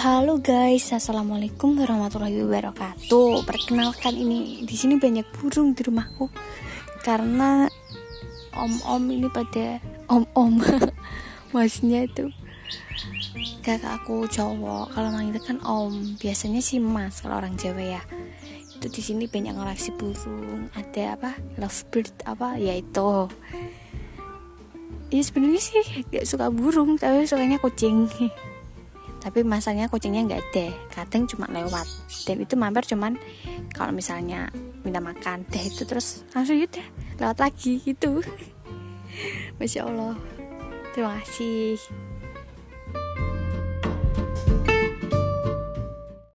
Halo guys, assalamualaikum warahmatullahi wabarakatuh. Perkenalkan ini di sini banyak burung di rumahku karena om-om ini pada om-om, maksudnya itu kakak aku cowok. Kalau manggil kan om, biasanya sih mas kalau orang Jawa ya. Itu di sini banyak ngelaksi burung. Ada apa? Lovebird apa? Ya itu. Ya sebenarnya sih gak suka burung, tapi sukanya kucing tapi masanya kucingnya nggak ada. Kadang cuma lewat. Dan itu mampir cuman kalau misalnya minta makan deh itu terus langsung yaudah lewat lagi gitu. Masya allah. Terima kasih